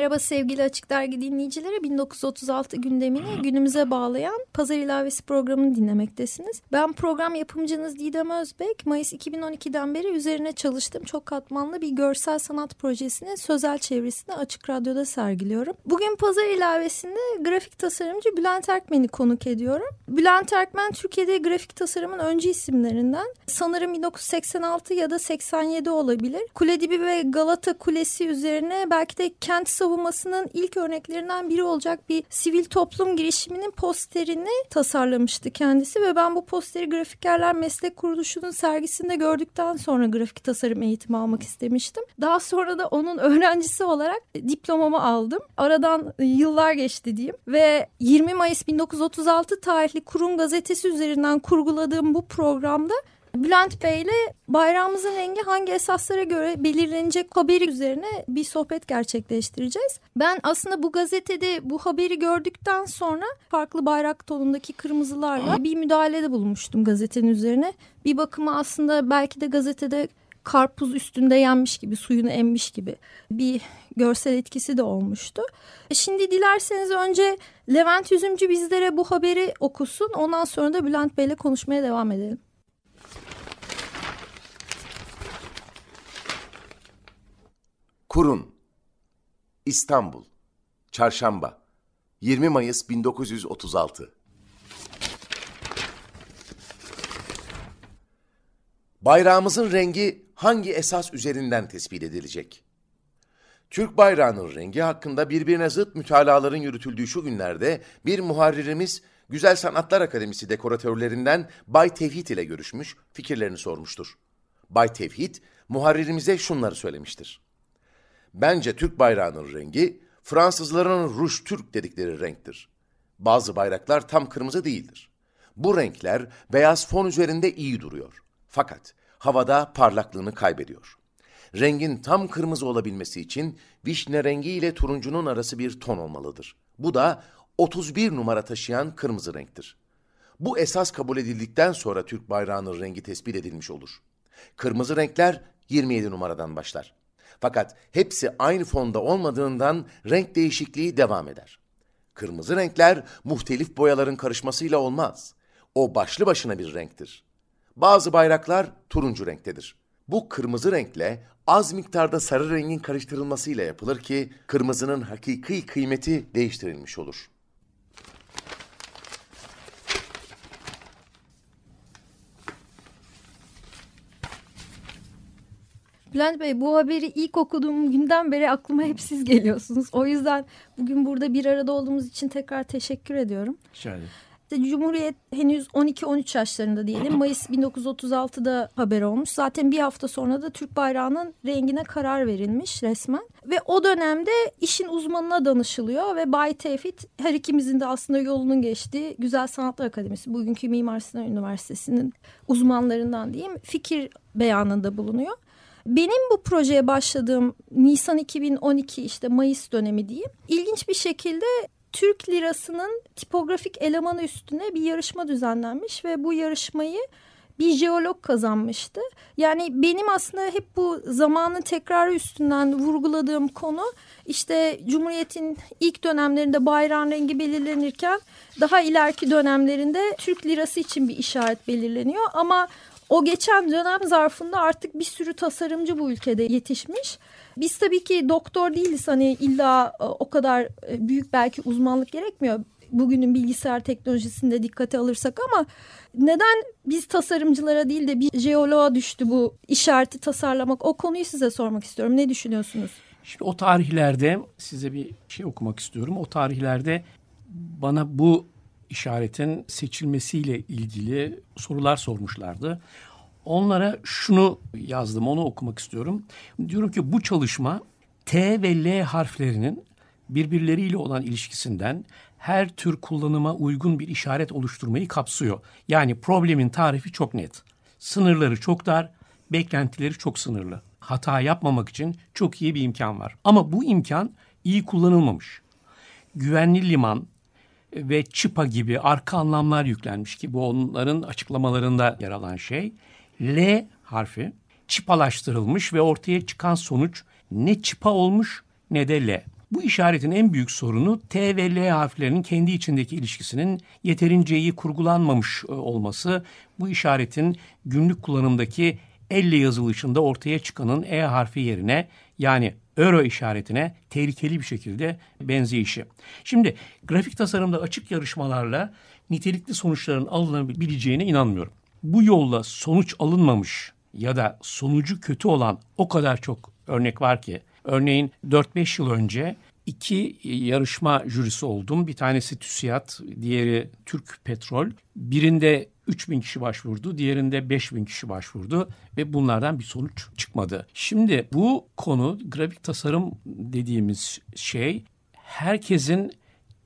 Merhaba sevgili Açık Dergi dinleyicileri. 1936 gündemini günümüze bağlayan Pazar İlavesi programını dinlemektesiniz. Ben program yapımcınız Didem Özbek. Mayıs 2012'den beri üzerine çalıştım. Çok katmanlı bir görsel sanat projesini sözel çevresinde Açık Radyo'da sergiliyorum. Bugün Pazar İlavesi'nde grafik tasarımcı Bülent Erkmen'i konuk ediyorum. Bülent Erkmen Türkiye'de grafik tasarımın öncü isimlerinden. Sanırım 1986 ya da 87 olabilir. Kuledibi ve Galata Kulesi üzerine belki de kent savunmasının ilk örneklerinden biri olacak bir sivil toplum girişiminin posterini tasarlamıştı kendisi ve ben bu posteri Grafikerler Meslek Kuruluşu'nun sergisinde gördükten sonra grafik tasarım eğitimi almak istemiştim. Daha sonra da onun öğrencisi olarak diplomamı aldım. Aradan yıllar geçti diyeyim ve 20 Mayıs 1936 tarihli Kurum Gazetesi üzerinden kurguladığım bu programda Bülent Bey ile bayrağımızın rengi hangi esaslara göre belirlenecek haberi üzerine bir sohbet gerçekleştireceğiz. Ben aslında bu gazetede bu haberi gördükten sonra farklı bayrak tonundaki kırmızılarla bir müdahalede bulunmuştum gazetenin üzerine. Bir bakıma aslında belki de gazetede karpuz üstünde yenmiş gibi, suyunu emmiş gibi bir görsel etkisi de olmuştu. E, şimdi dilerseniz önce Levent Yüzümcü bizlere bu haberi okusun. Ondan sonra da Bülent Bey ile konuşmaya devam edelim. Kurun İstanbul Çarşamba 20 Mayıs 1936 Bayrağımızın rengi hangi esas üzerinden tespit edilecek? Türk bayrağının rengi hakkında birbirine zıt mütalaların yürütüldüğü şu günlerde bir muharririmiz Güzel Sanatlar Akademisi dekoratörlerinden Bay Tevhid ile görüşmüş, fikirlerini sormuştur. Bay Tevhid, muharririmize şunları söylemiştir. Bence Türk bayrağının rengi Fransızların Ruj Türk dedikleri renktir. Bazı bayraklar tam kırmızı değildir. Bu renkler beyaz fon üzerinde iyi duruyor. Fakat havada parlaklığını kaybediyor. Rengin tam kırmızı olabilmesi için vişne rengi ile turuncunun arası bir ton olmalıdır. Bu da 31 numara taşıyan kırmızı renktir. Bu esas kabul edildikten sonra Türk bayrağının rengi tespit edilmiş olur. Kırmızı renkler 27 numaradan başlar. Fakat hepsi aynı fonda olmadığından renk değişikliği devam eder. Kırmızı renkler muhtelif boyaların karışmasıyla olmaz. O başlı başına bir renktir. Bazı bayraklar turuncu renktedir. Bu kırmızı renkle az miktarda sarı rengin karıştırılmasıyla yapılır ki kırmızının hakiki kıymeti değiştirilmiş olur. Bülent Bey bu haberi ilk okuduğum günden beri aklıma hep siz geliyorsunuz. O yüzden bugün burada bir arada olduğumuz için tekrar teşekkür ediyorum. Şöyle. Cumhuriyet henüz 12-13 yaşlarında diyelim. Mayıs 1936'da haber olmuş. Zaten bir hafta sonra da Türk bayrağının rengine karar verilmiş resmen. Ve o dönemde işin uzmanına danışılıyor ve Bay Tevfik her ikimizin de aslında yolunun geçtiği Güzel Sanatlar Akademisi, bugünkü Mimar Sinan Üniversitesi'nin uzmanlarından diyeyim fikir beyanında bulunuyor. Benim bu projeye başladığım Nisan 2012 işte Mayıs dönemi diyeyim. İlginç bir şekilde Türk lirasının tipografik elemanı üstüne bir yarışma düzenlenmiş ve bu yarışmayı bir jeolog kazanmıştı. Yani benim aslında hep bu zamanın tekrarı üstünden vurguladığım konu işte Cumhuriyet'in ilk dönemlerinde bayrağın rengi belirlenirken daha ileriki dönemlerinde Türk lirası için bir işaret belirleniyor. Ama o geçen dönem zarfında artık bir sürü tasarımcı bu ülkede yetişmiş. Biz tabii ki doktor değiliz hani illa e, o kadar e, büyük belki uzmanlık gerekmiyor. Bugünün bilgisayar teknolojisinde dikkate alırsak ama neden biz tasarımcılara değil de bir jeoloğa düştü bu işareti tasarlamak? O konuyu size sormak istiyorum. Ne düşünüyorsunuz? Şimdi o tarihlerde size bir şey okumak istiyorum. O tarihlerde bana bu işaretin seçilmesiyle ilgili sorular sormuşlardı. Onlara şunu yazdım, onu okumak istiyorum. Diyorum ki bu çalışma T ve L harflerinin birbirleriyle olan ilişkisinden her tür kullanıma uygun bir işaret oluşturmayı kapsıyor. Yani problemin tarifi çok net. Sınırları çok dar, beklentileri çok sınırlı. Hata yapmamak için çok iyi bir imkan var. Ama bu imkan iyi kullanılmamış. Güvenli liman ve çıpa gibi arka anlamlar yüklenmiş ki bu onların açıklamalarında yer alan şey. L harfi çıpalaştırılmış ve ortaya çıkan sonuç ne çıpa olmuş ne de L. Bu işaretin en büyük sorunu T ve L harflerinin kendi içindeki ilişkisinin yeterince iyi kurgulanmamış e, olması. Bu işaretin günlük kullanımdaki elle yazılışında ortaya çıkanın E harfi yerine yani euro işaretine tehlikeli bir şekilde benzeyişi. Şimdi grafik tasarımda açık yarışmalarla nitelikli sonuçların alınabileceğine inanmıyorum. Bu yolla sonuç alınmamış ya da sonucu kötü olan o kadar çok örnek var ki Örneğin 4-5 yıl önce iki yarışma jürisi oldum. Bir tanesi TÜSİAD, diğeri Türk Petrol. Birinde 3 bin kişi başvurdu, diğerinde 5 bin kişi başvurdu ve bunlardan bir sonuç çıkmadı. Şimdi bu konu grafik tasarım dediğimiz şey herkesin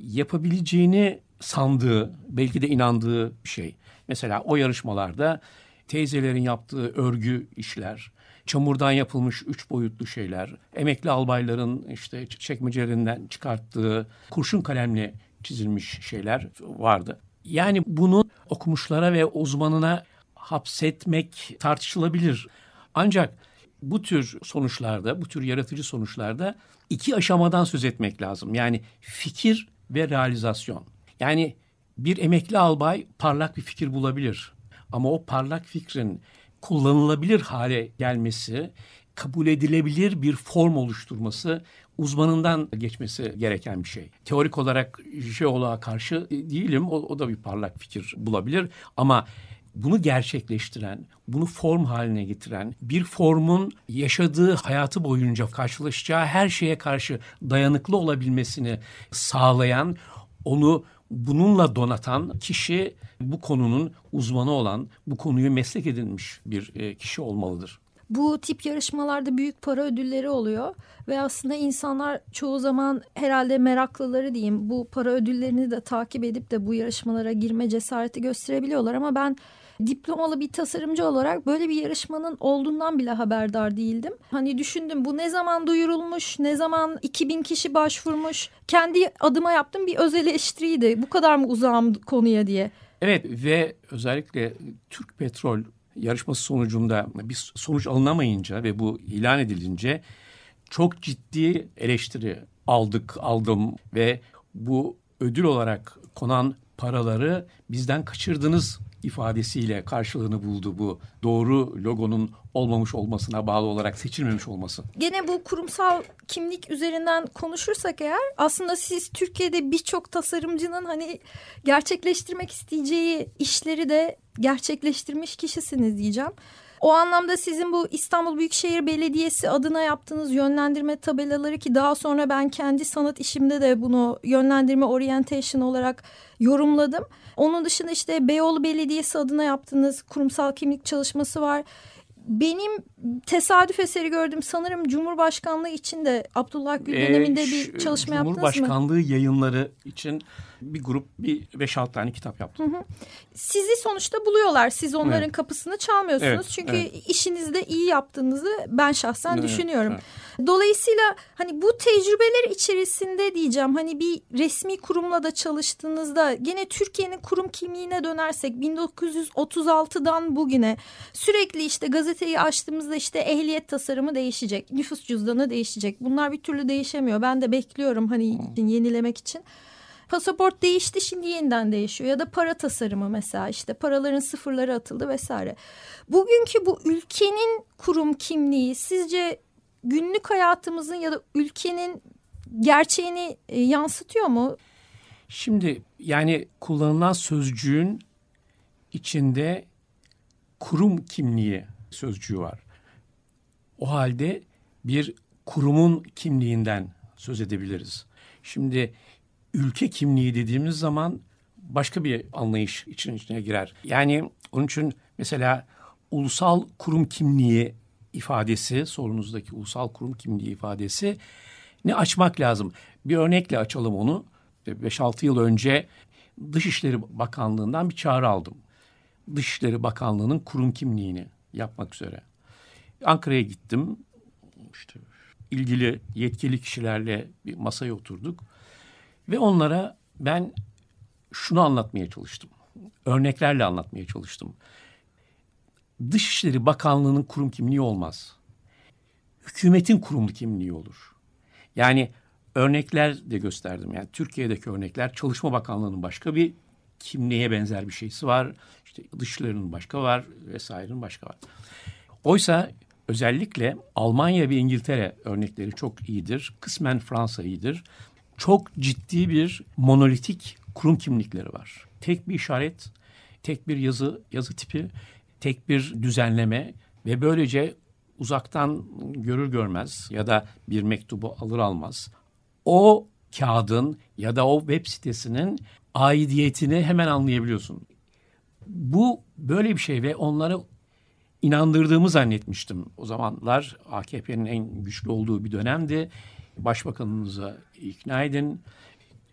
yapabileceğini sandığı, belki de inandığı bir şey. Mesela o yarışmalarda teyzelerin yaptığı örgü işler, çamurdan yapılmış üç boyutlu şeyler, emekli albayların işte çekmecelerinden çıkarttığı kurşun kalemle çizilmiş şeyler vardı. Yani bunu okumuşlara ve uzmanına hapsetmek tartışılabilir. Ancak bu tür sonuçlarda, bu tür yaratıcı sonuçlarda iki aşamadan söz etmek lazım. Yani fikir ve realizasyon. Yani bir emekli albay parlak bir fikir bulabilir. Ama o parlak fikrin kullanılabilir hale gelmesi, kabul edilebilir bir form oluşturması uzmanından geçmesi gereken bir şey. Teorik olarak jeoloğa karşı değilim. O, o da bir parlak fikir bulabilir ama bunu gerçekleştiren, bunu form haline getiren, bir formun yaşadığı hayatı boyunca karşılaşacağı her şeye karşı dayanıklı olabilmesini sağlayan, onu bununla donatan kişi bu konunun uzmanı olan, bu konuyu meslek edinmiş bir e, kişi olmalıdır. Bu tip yarışmalarda büyük para ödülleri oluyor ve aslında insanlar çoğu zaman herhalde meraklıları diyeyim bu para ödüllerini de takip edip de bu yarışmalara girme cesareti gösterebiliyorlar ama ben diplomalı bir tasarımcı olarak böyle bir yarışmanın olduğundan bile haberdar değildim. Hani düşündüm bu ne zaman duyurulmuş, ne zaman 2000 kişi başvurmuş. Kendi adıma yaptığım bir öz eleştiriydi. Bu kadar mı uzağım konuya diye. Evet ve özellikle Türk Petrol yarışması sonucunda bir sonuç alınamayınca ve bu ilan edilince çok ciddi eleştiri aldık, aldım ve bu ödül olarak konan paraları bizden kaçırdınız ifadesiyle karşılığını buldu bu doğru logonun olmamış olmasına bağlı olarak seçilmemiş olması. Gene bu kurumsal kimlik üzerinden konuşursak eğer aslında siz Türkiye'de birçok tasarımcının hani gerçekleştirmek isteyeceği işleri de gerçekleştirmiş kişisiniz diyeceğim. O anlamda sizin bu İstanbul Büyükşehir Belediyesi adına yaptığınız yönlendirme tabelaları ki daha sonra ben kendi sanat işimde de bunu yönlendirme orientation olarak yorumladım. Onun dışında işte Beyoğlu Belediyesi adına yaptığınız kurumsal kimlik çalışması var benim tesadüf eseri gördüm sanırım Cumhurbaşkanlığı için de Abdullah Gül ee, döneminde ee, bir çalışma yaptınız mı? Cumhurbaşkanlığı yayınları için bir grup bir 5-6 tane kitap yaptım. Hı hı. Sizi sonuçta buluyorlar. Siz onların evet. kapısını çalmıyorsunuz. Evet, Çünkü evet. işinizi de iyi yaptığınızı ben şahsen evet, düşünüyorum. Evet. Dolayısıyla hani bu tecrübeler içerisinde diyeceğim hani bir resmi kurumla da çalıştığınızda gene Türkiye'nin kurum kimliğine dönersek 1936'dan bugüne sürekli işte gazeteyi açtığımızda işte ehliyet tasarımı değişecek, nüfus cüzdanı değişecek. Bunlar bir türlü değişemiyor. Ben de bekliyorum hani yenilemek için. Pasaport değişti şimdi yeniden değişiyor ya da para tasarımı mesela işte paraların sıfırları atıldı vesaire. Bugünkü bu ülkenin kurum kimliği sizce günlük hayatımızın ya da ülkenin gerçeğini e, yansıtıyor mu? Şimdi yani kullanılan sözcüğün içinde kurum kimliği sözcüğü var. O halde bir kurumun kimliğinden söz edebiliriz. Şimdi ülke kimliği dediğimiz zaman başka bir anlayış için içine girer. Yani onun için mesela ulusal kurum kimliği ifadesi, sorunuzdaki ulusal kurum kimliği ifadesi ne açmak lazım? Bir örnekle açalım onu. 5-6 yıl önce Dışişleri Bakanlığı'ndan bir çağrı aldım. Dışişleri Bakanlığı'nın kurum kimliğini yapmak üzere. Ankara'ya gittim. İşte ilgili yetkili kişilerle bir masaya oturduk. Ve onlara ben şunu anlatmaya çalıştım. Örneklerle anlatmaya çalıştım. Dışişleri Bakanlığı'nın kurum kimliği olmaz. Hükümetin kurumlu kimliği olur. Yani örnekler de gösterdim. Yani Türkiye'deki örnekler Çalışma Bakanlığı'nın başka bir kimliğe benzer bir şeysi var. İşte dışlarının başka var vesairenin başka var. Oysa özellikle Almanya ve İngiltere örnekleri çok iyidir. Kısmen Fransa iyidir. Çok ciddi bir monolitik kurum kimlikleri var. Tek bir işaret, tek bir yazı, yazı tipi, tek bir düzenleme ve böylece uzaktan görür görmez ya da bir mektubu alır almaz o kağıdın ya da o web sitesinin aidiyetini hemen anlayabiliyorsun. Bu böyle bir şey ve onları inandırdığımı zannetmiştim. O zamanlar AKP'nin en güçlü olduğu bir dönemdi. Başbakanınıza ikna edin.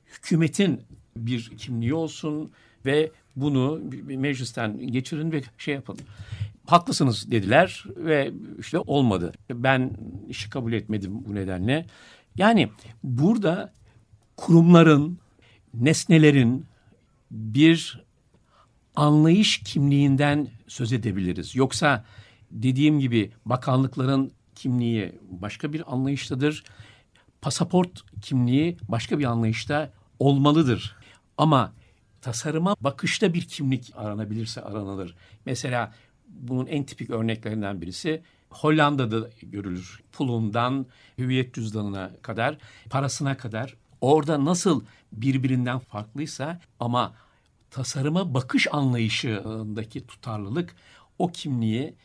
Hükümetin bir kimliği olsun ve bunu meclisten geçirin ve şey yapın. Haklısınız dediler ve işte olmadı. Ben işi kabul etmedim bu nedenle. Yani burada kurumların, nesnelerin bir anlayış kimliğinden söz edebiliriz. Yoksa dediğim gibi bakanlıkların kimliği başka bir anlayıştadır. Pasaport kimliği başka bir anlayışta olmalıdır. Ama tasarıma bakışta bir kimlik aranabilirse aranılır. Mesela bunun en tipik örneklerinden birisi Hollanda'da görülür. Pulundan hüviyet cüzdanına kadar, parasına kadar. Orada nasıl birbirinden farklıysa ama tasarıma bakış anlayışındaki tutarlılık o kimliği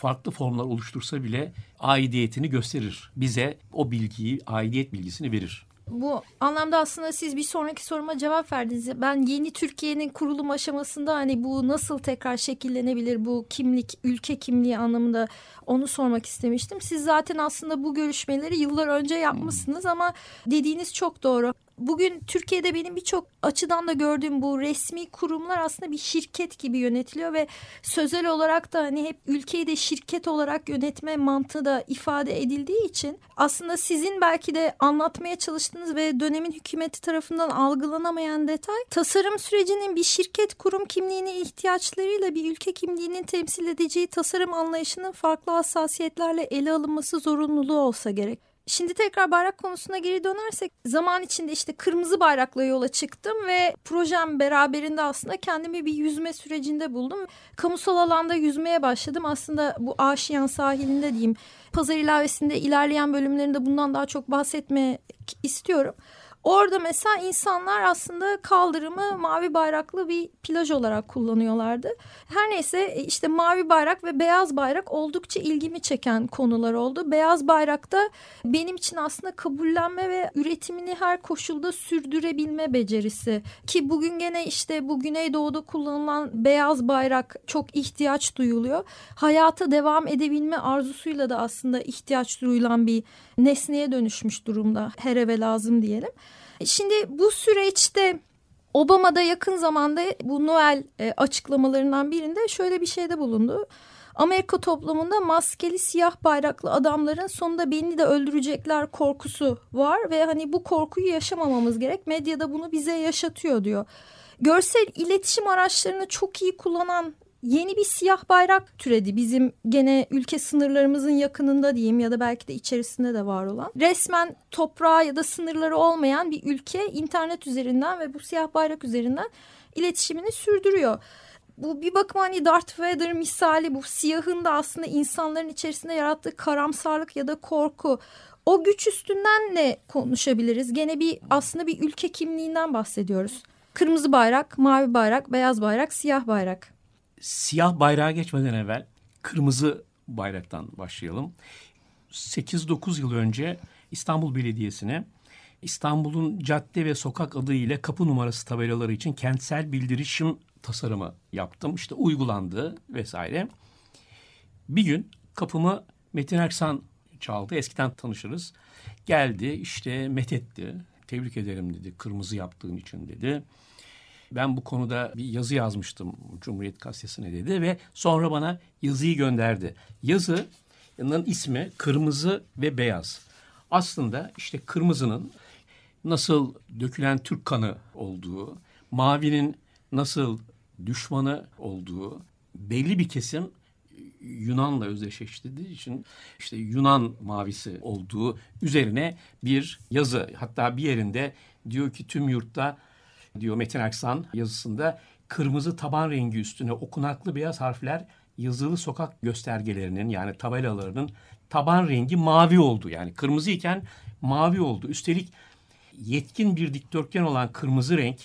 farklı formlar oluştursa bile aidiyetini gösterir. Bize o bilgiyi, aidiyet bilgisini verir. Bu anlamda aslında siz bir sonraki soruma cevap verdiniz. Ben yeni Türkiye'nin kurulum aşamasında hani bu nasıl tekrar şekillenebilir bu kimlik, ülke kimliği anlamında onu sormak istemiştim. Siz zaten aslında bu görüşmeleri yıllar önce yapmışsınız ama dediğiniz çok doğru bugün Türkiye'de benim birçok açıdan da gördüğüm bu resmi kurumlar aslında bir şirket gibi yönetiliyor ve sözel olarak da hani hep ülkeyi de şirket olarak yönetme mantığı da ifade edildiği için aslında sizin belki de anlatmaya çalıştığınız ve dönemin hükümeti tarafından algılanamayan detay tasarım sürecinin bir şirket kurum kimliğine ihtiyaçlarıyla bir ülke kimliğinin temsil edeceği tasarım anlayışının farklı hassasiyetlerle ele alınması zorunluluğu olsa gerek. Şimdi tekrar bayrak konusuna geri dönersek zaman içinde işte kırmızı bayrakla yola çıktım ve projem beraberinde aslında kendimi bir yüzme sürecinde buldum. Kamusal alanda yüzmeye başladım. Aslında bu Aşiyan sahilinde diyeyim. Pazar ilavesinde ilerleyen bölümlerinde bundan daha çok bahsetmek istiyorum. Orada mesela insanlar aslında kaldırımı mavi bayraklı bir plaj olarak kullanıyorlardı. Her neyse e, işte mavi bayrak ve beyaz bayrak oldukça ilgimi çeken konular oldu. Beyaz bayrakta benim için aslında kabullenme ve üretimini her koşulda sürdürebilme becerisi. Ki bugün gene işte bu Güneydoğu'da kullanılan beyaz bayrak çok ihtiyaç duyuluyor. Hayata devam edebilme arzusuyla da aslında ihtiyaç duyulan bir nesneye dönüşmüş durumda. Her eve lazım diyelim. Şimdi bu süreçte Obama'da yakın zamanda bu Noel e, açıklamalarından birinde şöyle bir şeyde bulundu. Amerika toplumunda maskeli siyah bayraklı adamların sonunda beni de öldürecekler korkusu var ve hani bu korkuyu yaşamamamız gerek. Medyada bunu bize yaşatıyor diyor. Görsel iletişim araçlarını çok iyi kullanan yeni bir siyah bayrak türedi bizim gene ülke sınırlarımızın yakınında diyeyim ya da belki de içerisinde de var olan. Resmen toprağı ya da sınırları olmayan bir ülke internet üzerinden ve bu siyah bayrak üzerinden iletişimini sürdürüyor. Bu bir bakıma hani Darth Vader misali bu siyahın da aslında insanların içerisinde yarattığı karamsarlık ya da korku. O güç üstünden ne konuşabiliriz? Gene bir aslında bir ülke kimliğinden bahsediyoruz. Kırmızı bayrak, mavi bayrak, beyaz bayrak, siyah bayrak siyah bayrağa geçmeden evvel kırmızı bayraktan başlayalım. 8-9 yıl önce İstanbul Belediyesi'ne İstanbul'un cadde ve sokak adı ile kapı numarası tabelaları için kentsel bildirişim tasarımı yaptım. İşte uygulandı vesaire. Bir gün kapımı Metin Erksan çaldı. Eskiden tanışırız. Geldi işte methetti. tebrik ederim dedi kırmızı yaptığın için dedi. Ben bu konuda bir yazı yazmıştım Cumhuriyet Gazetesi'ne dedi ve sonra bana yazıyı gönderdi. Yazının ismi Kırmızı ve Beyaz. Aslında işte kırmızının nasıl dökülen Türk kanı olduğu, mavinin nasıl düşmanı olduğu, belli bir kesim Yunan'la özdeşleştirdiği için işte Yunan mavisi olduğu üzerine bir yazı. Hatta bir yerinde diyor ki tüm yurtta diyor Metin Aksan yazısında kırmızı taban rengi üstüne okunaklı beyaz harfler yazılı sokak göstergelerinin yani tabelalarının taban rengi mavi oldu. Yani kırmızı iken mavi oldu. Üstelik yetkin bir dikdörtgen olan kırmızı renk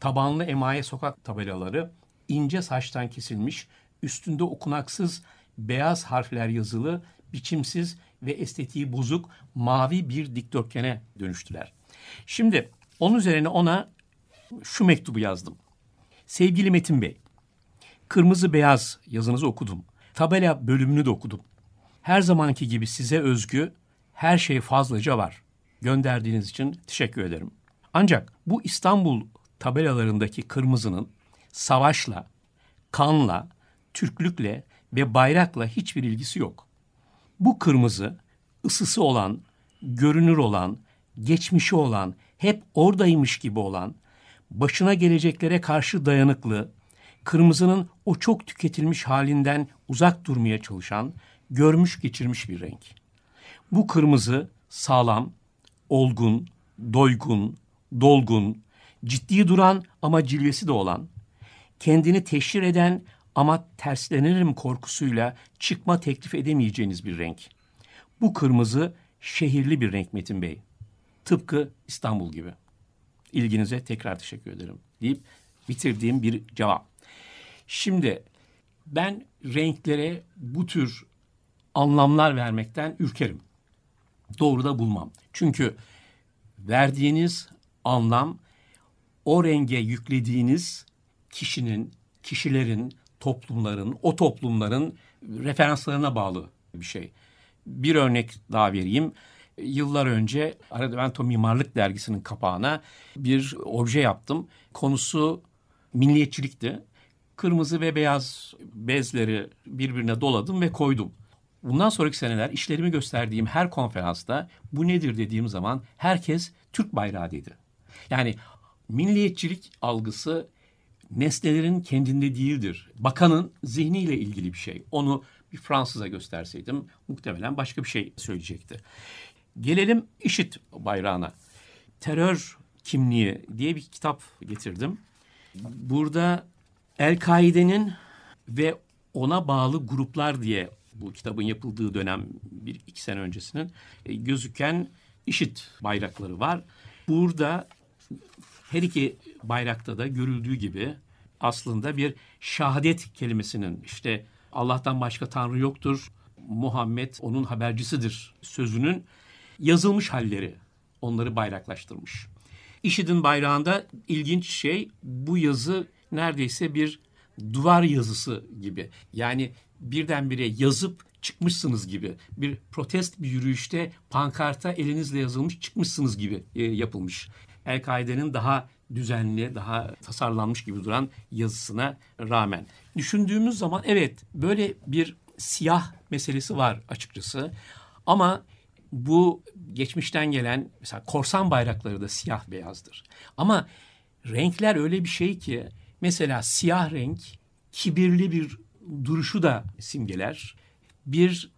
tabanlı emaye sokak tabelaları ince saçtan kesilmiş, üstünde okunaksız beyaz harfler yazılı, biçimsiz ve estetiği bozuk mavi bir dikdörtgene dönüştüler. Şimdi onun üzerine ona şu mektubu yazdım. Sevgili Metin Bey, kırmızı beyaz yazınızı okudum. Tabela bölümünü de okudum. Her zamanki gibi size özgü her şey fazlaca var. Gönderdiğiniz için teşekkür ederim. Ancak bu İstanbul tabelalarındaki kırmızının savaşla, kanla, Türklükle ve bayrakla hiçbir ilgisi yok. Bu kırmızı ısısı olan, görünür olan, geçmişi olan, hep oradaymış gibi olan, başına geleceklere karşı dayanıklı, kırmızının o çok tüketilmiş halinden uzak durmaya çalışan, görmüş geçirmiş bir renk. Bu kırmızı sağlam, olgun, doygun, dolgun, ciddi duran ama cilvesi de olan, kendini teşhir eden ama terslenirim korkusuyla çıkma teklif edemeyeceğiniz bir renk. Bu kırmızı şehirli bir renk Metin Bey. Tıpkı İstanbul gibi. İlginize tekrar teşekkür ederim deyip bitirdiğim bir cevap. Şimdi ben renklere bu tür anlamlar vermekten ürkerim. Doğru da bulmam. Çünkü verdiğiniz anlam o renge yüklediğiniz kişinin, kişilerin, toplumların, o toplumların referanslarına bağlı bir şey. Bir örnek daha vereyim. Yıllar önce Aradevento Mimarlık Dergisi'nin kapağına bir obje yaptım. Konusu milliyetçilikti. Kırmızı ve beyaz bezleri birbirine doladım ve koydum. Bundan sonraki seneler işlerimi gösterdiğim her konferansta bu nedir dediğim zaman herkes Türk bayrağı dedi. Yani milliyetçilik algısı nesnelerin kendinde değildir. Bakanın zihniyle ilgili bir şey. Onu bir Fransız'a gösterseydim muhtemelen başka bir şey söyleyecekti. Gelelim IŞİD bayrağına. Terör kimliği diye bir kitap getirdim. Burada El-Kaide'nin ve ona bağlı gruplar diye bu kitabın yapıldığı dönem bir iki sene öncesinin e, gözüken IŞİD bayrakları var. Burada her iki bayrakta da görüldüğü gibi aslında bir şahadet kelimesinin işte Allah'tan başka Tanrı yoktur, Muhammed onun habercisidir sözünün yazılmış halleri onları bayraklaştırmış. IŞİD'in bayrağında ilginç şey bu yazı neredeyse bir duvar yazısı gibi. Yani birdenbire yazıp çıkmışsınız gibi. Bir protest bir yürüyüşte pankarta elinizle yazılmış çıkmışsınız gibi e, yapılmış. El-Kaide'nin daha düzenli, daha tasarlanmış gibi duran yazısına rağmen. Düşündüğümüz zaman evet böyle bir siyah meselesi var açıkçası. Ama bu geçmişten gelen mesela korsan bayrakları da siyah beyazdır. Ama renkler öyle bir şey ki mesela siyah renk kibirli bir duruşu da simgeler. Bir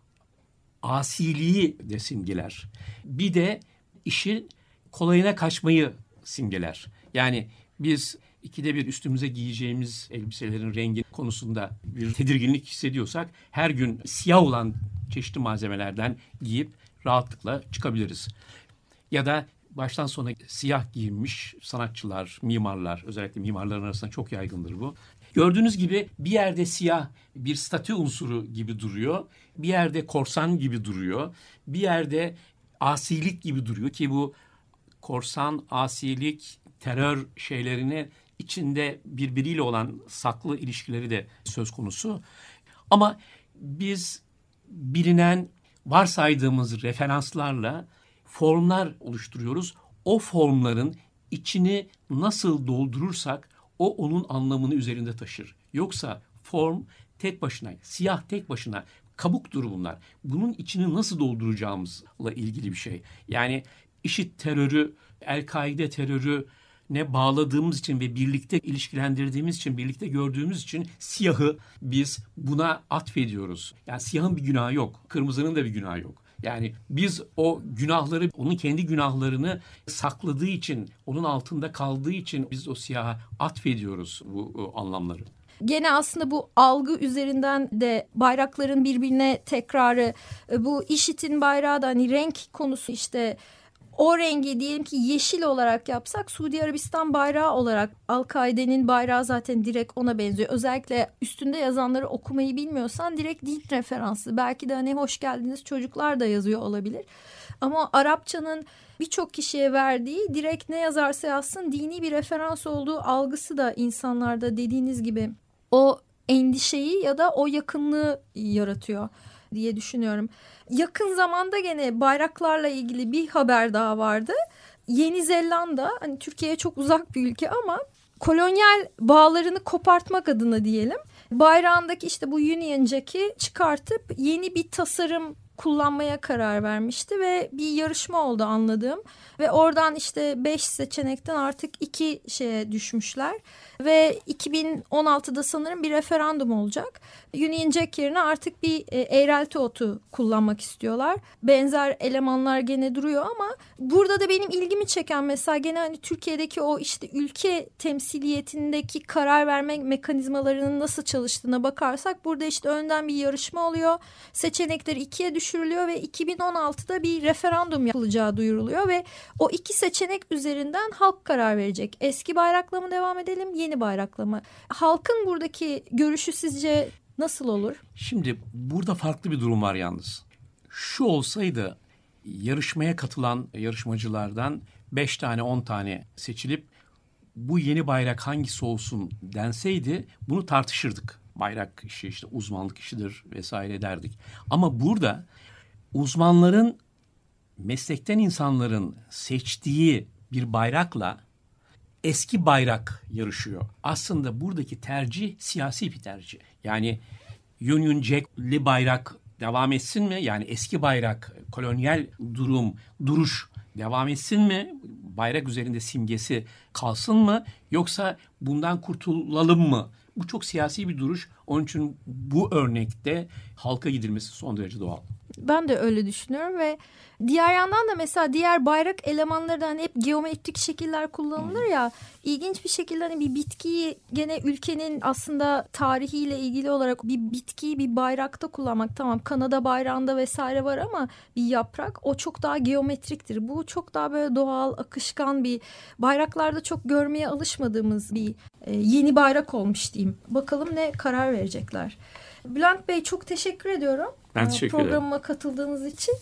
asiliği de simgeler. Bir de işi kolayına kaçmayı simgeler. Yani biz ikide bir üstümüze giyeceğimiz elbiselerin rengi konusunda bir tedirginlik hissediyorsak her gün siyah olan çeşitli malzemelerden giyip rahatlıkla çıkabiliriz. Ya da baştan sona siyah giyinmiş sanatçılar, mimarlar, özellikle mimarların arasında çok yaygındır bu. Gördüğünüz gibi bir yerde siyah bir statü unsuru gibi duruyor. Bir yerde korsan gibi duruyor. Bir yerde asilik gibi duruyor ki bu korsan, asilik, terör şeylerini içinde birbiriyle olan saklı ilişkileri de söz konusu. Ama biz bilinen varsaydığımız referanslarla formlar oluşturuyoruz. o formların içini nasıl doldurursak o onun anlamını üzerinde taşır. Yoksa form tek başına, siyah tek başına kabuktur bunlar. Bunun içini nasıl dolduracağımızla ilgili bir şey. Yani işit terörü, El-Kaide terörü ne bağladığımız için ve birlikte ilişkilendirdiğimiz için, birlikte gördüğümüz için siyahı biz buna atfediyoruz. Yani siyahın bir günahı yok, kırmızının da bir günahı yok. Yani biz o günahları, onun kendi günahlarını sakladığı için, onun altında kaldığı için biz o siyaha atfediyoruz bu anlamları. Gene aslında bu algı üzerinden de bayrakların birbirine tekrarı, e, bu işitin bayrağı da hani renk konusu işte o rengi diyelim ki yeşil olarak yapsak Suudi Arabistan bayrağı olarak Al-Kaide'nin bayrağı zaten direkt ona benziyor. Özellikle üstünde yazanları okumayı bilmiyorsan direkt din referanslı. Belki de hani hoş geldiniz çocuklar da yazıyor olabilir. Ama Arapçanın birçok kişiye verdiği direkt ne yazarsa yazsın dini bir referans olduğu algısı da insanlarda dediğiniz gibi o endişeyi ya da o yakınlığı yaratıyor diye düşünüyorum. Yakın zamanda gene bayraklarla ilgili bir haber daha vardı. Yeni Zelanda hani Türkiye'ye çok uzak bir ülke ama kolonyal bağlarını kopartmak adına diyelim. Bayrağındaki işte bu Union Jack'i çıkartıp yeni bir tasarım kullanmaya karar vermişti ve bir yarışma oldu anladığım. Ve oradan işte 5 seçenekten artık 2 şeye düşmüşler. Ve 2016'da sanırım bir referandum olacak. Union Jack yerine artık bir e, eğrelti otu kullanmak istiyorlar. Benzer elemanlar gene duruyor ama burada da benim ilgimi çeken mesela gene hani Türkiye'deki o işte ülke temsiliyetindeki karar verme mekanizmalarının nasıl çalıştığına bakarsak burada işte önden bir yarışma oluyor. Seçenekler ikiye düşürülüyor ve 2016'da bir referandum yapılacağı duyuruluyor ve o iki seçenek üzerinden halk karar verecek. Eski bayrakla mı devam edelim, yeni bayrakla mı? Halkın buradaki görüşü sizce nasıl olur? Şimdi burada farklı bir durum var yalnız. Şu olsaydı yarışmaya katılan yarışmacılardan 5 tane 10 tane seçilip bu yeni bayrak hangisi olsun denseydi bunu tartışırdık. Bayrak işi işte uzmanlık işidir vesaire derdik. Ama burada uzmanların meslekten insanların seçtiği bir bayrakla eski bayrak yarışıyor. Aslında buradaki tercih siyasi bir tercih. Yani Union Jack'li bayrak devam etsin mi? Yani eski bayrak, kolonyal durum, duruş devam etsin mi? Bayrak üzerinde simgesi kalsın mı? Yoksa bundan kurtulalım mı? Bu çok siyasi bir duruş. Onun için bu örnekte halka gidilmesi son derece doğal. Ben de öyle düşünüyorum ve diğer yandan da mesela diğer bayrak elemanlarından hep geometrik şekiller kullanılır ya ilginç bir şekilde hani bir bitkiyi gene ülkenin aslında tarihiyle ilgili olarak bir bitkiyi bir bayrakta kullanmak tamam Kanada bayrağında vesaire var ama bir yaprak o çok daha geometriktir. Bu çok daha böyle doğal akışkan bir bayraklarda çok görmeye alışmadığımız bir e, yeni bayrak olmuş diyeyim. Bakalım ne karar verecekler. Bülent Bey çok teşekkür ediyorum. Ben teşekkür ederim. Programıma katıldığınız için.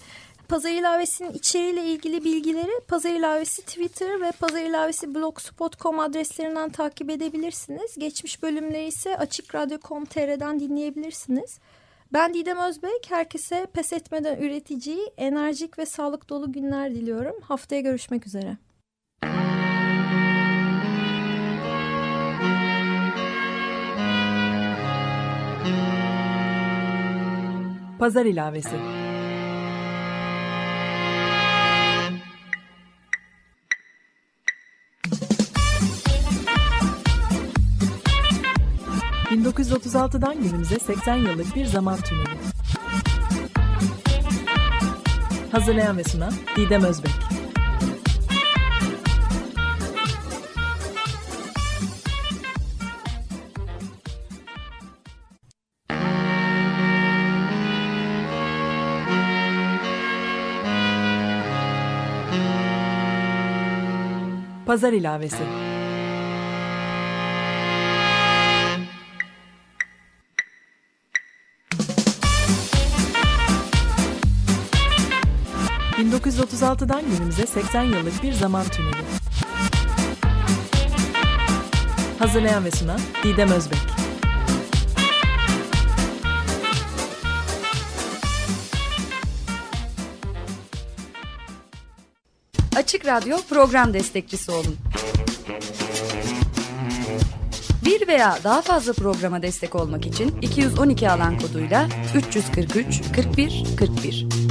Pazar ilavesinin içeriğiyle ilgili bilgileri Pazar ilavesi Twitter ve Pazar ilavesi blogspot.com adreslerinden takip edebilirsiniz. Geçmiş bölümleri ise açıkradyo.com.tr'den dinleyebilirsiniz. Ben Didem Özbek. Herkese pes etmeden üreticiyi, enerjik ve sağlık dolu günler diliyorum. Haftaya görüşmek üzere. Pazar ilavesi. ...1936'dan günümüze 80 yıllık bir zaman tüneli. Hazırlayan ve sunan Didem Özbek. Pazar ilavesi. ...1936'dan günümüze 80 yıllık bir zaman tüneli. Hazırlayan ve sunan Didem Özbek. Açık Radyo program destekçisi olun. Bir veya daha fazla programa destek olmak için 212 alan koduyla 343 41 41.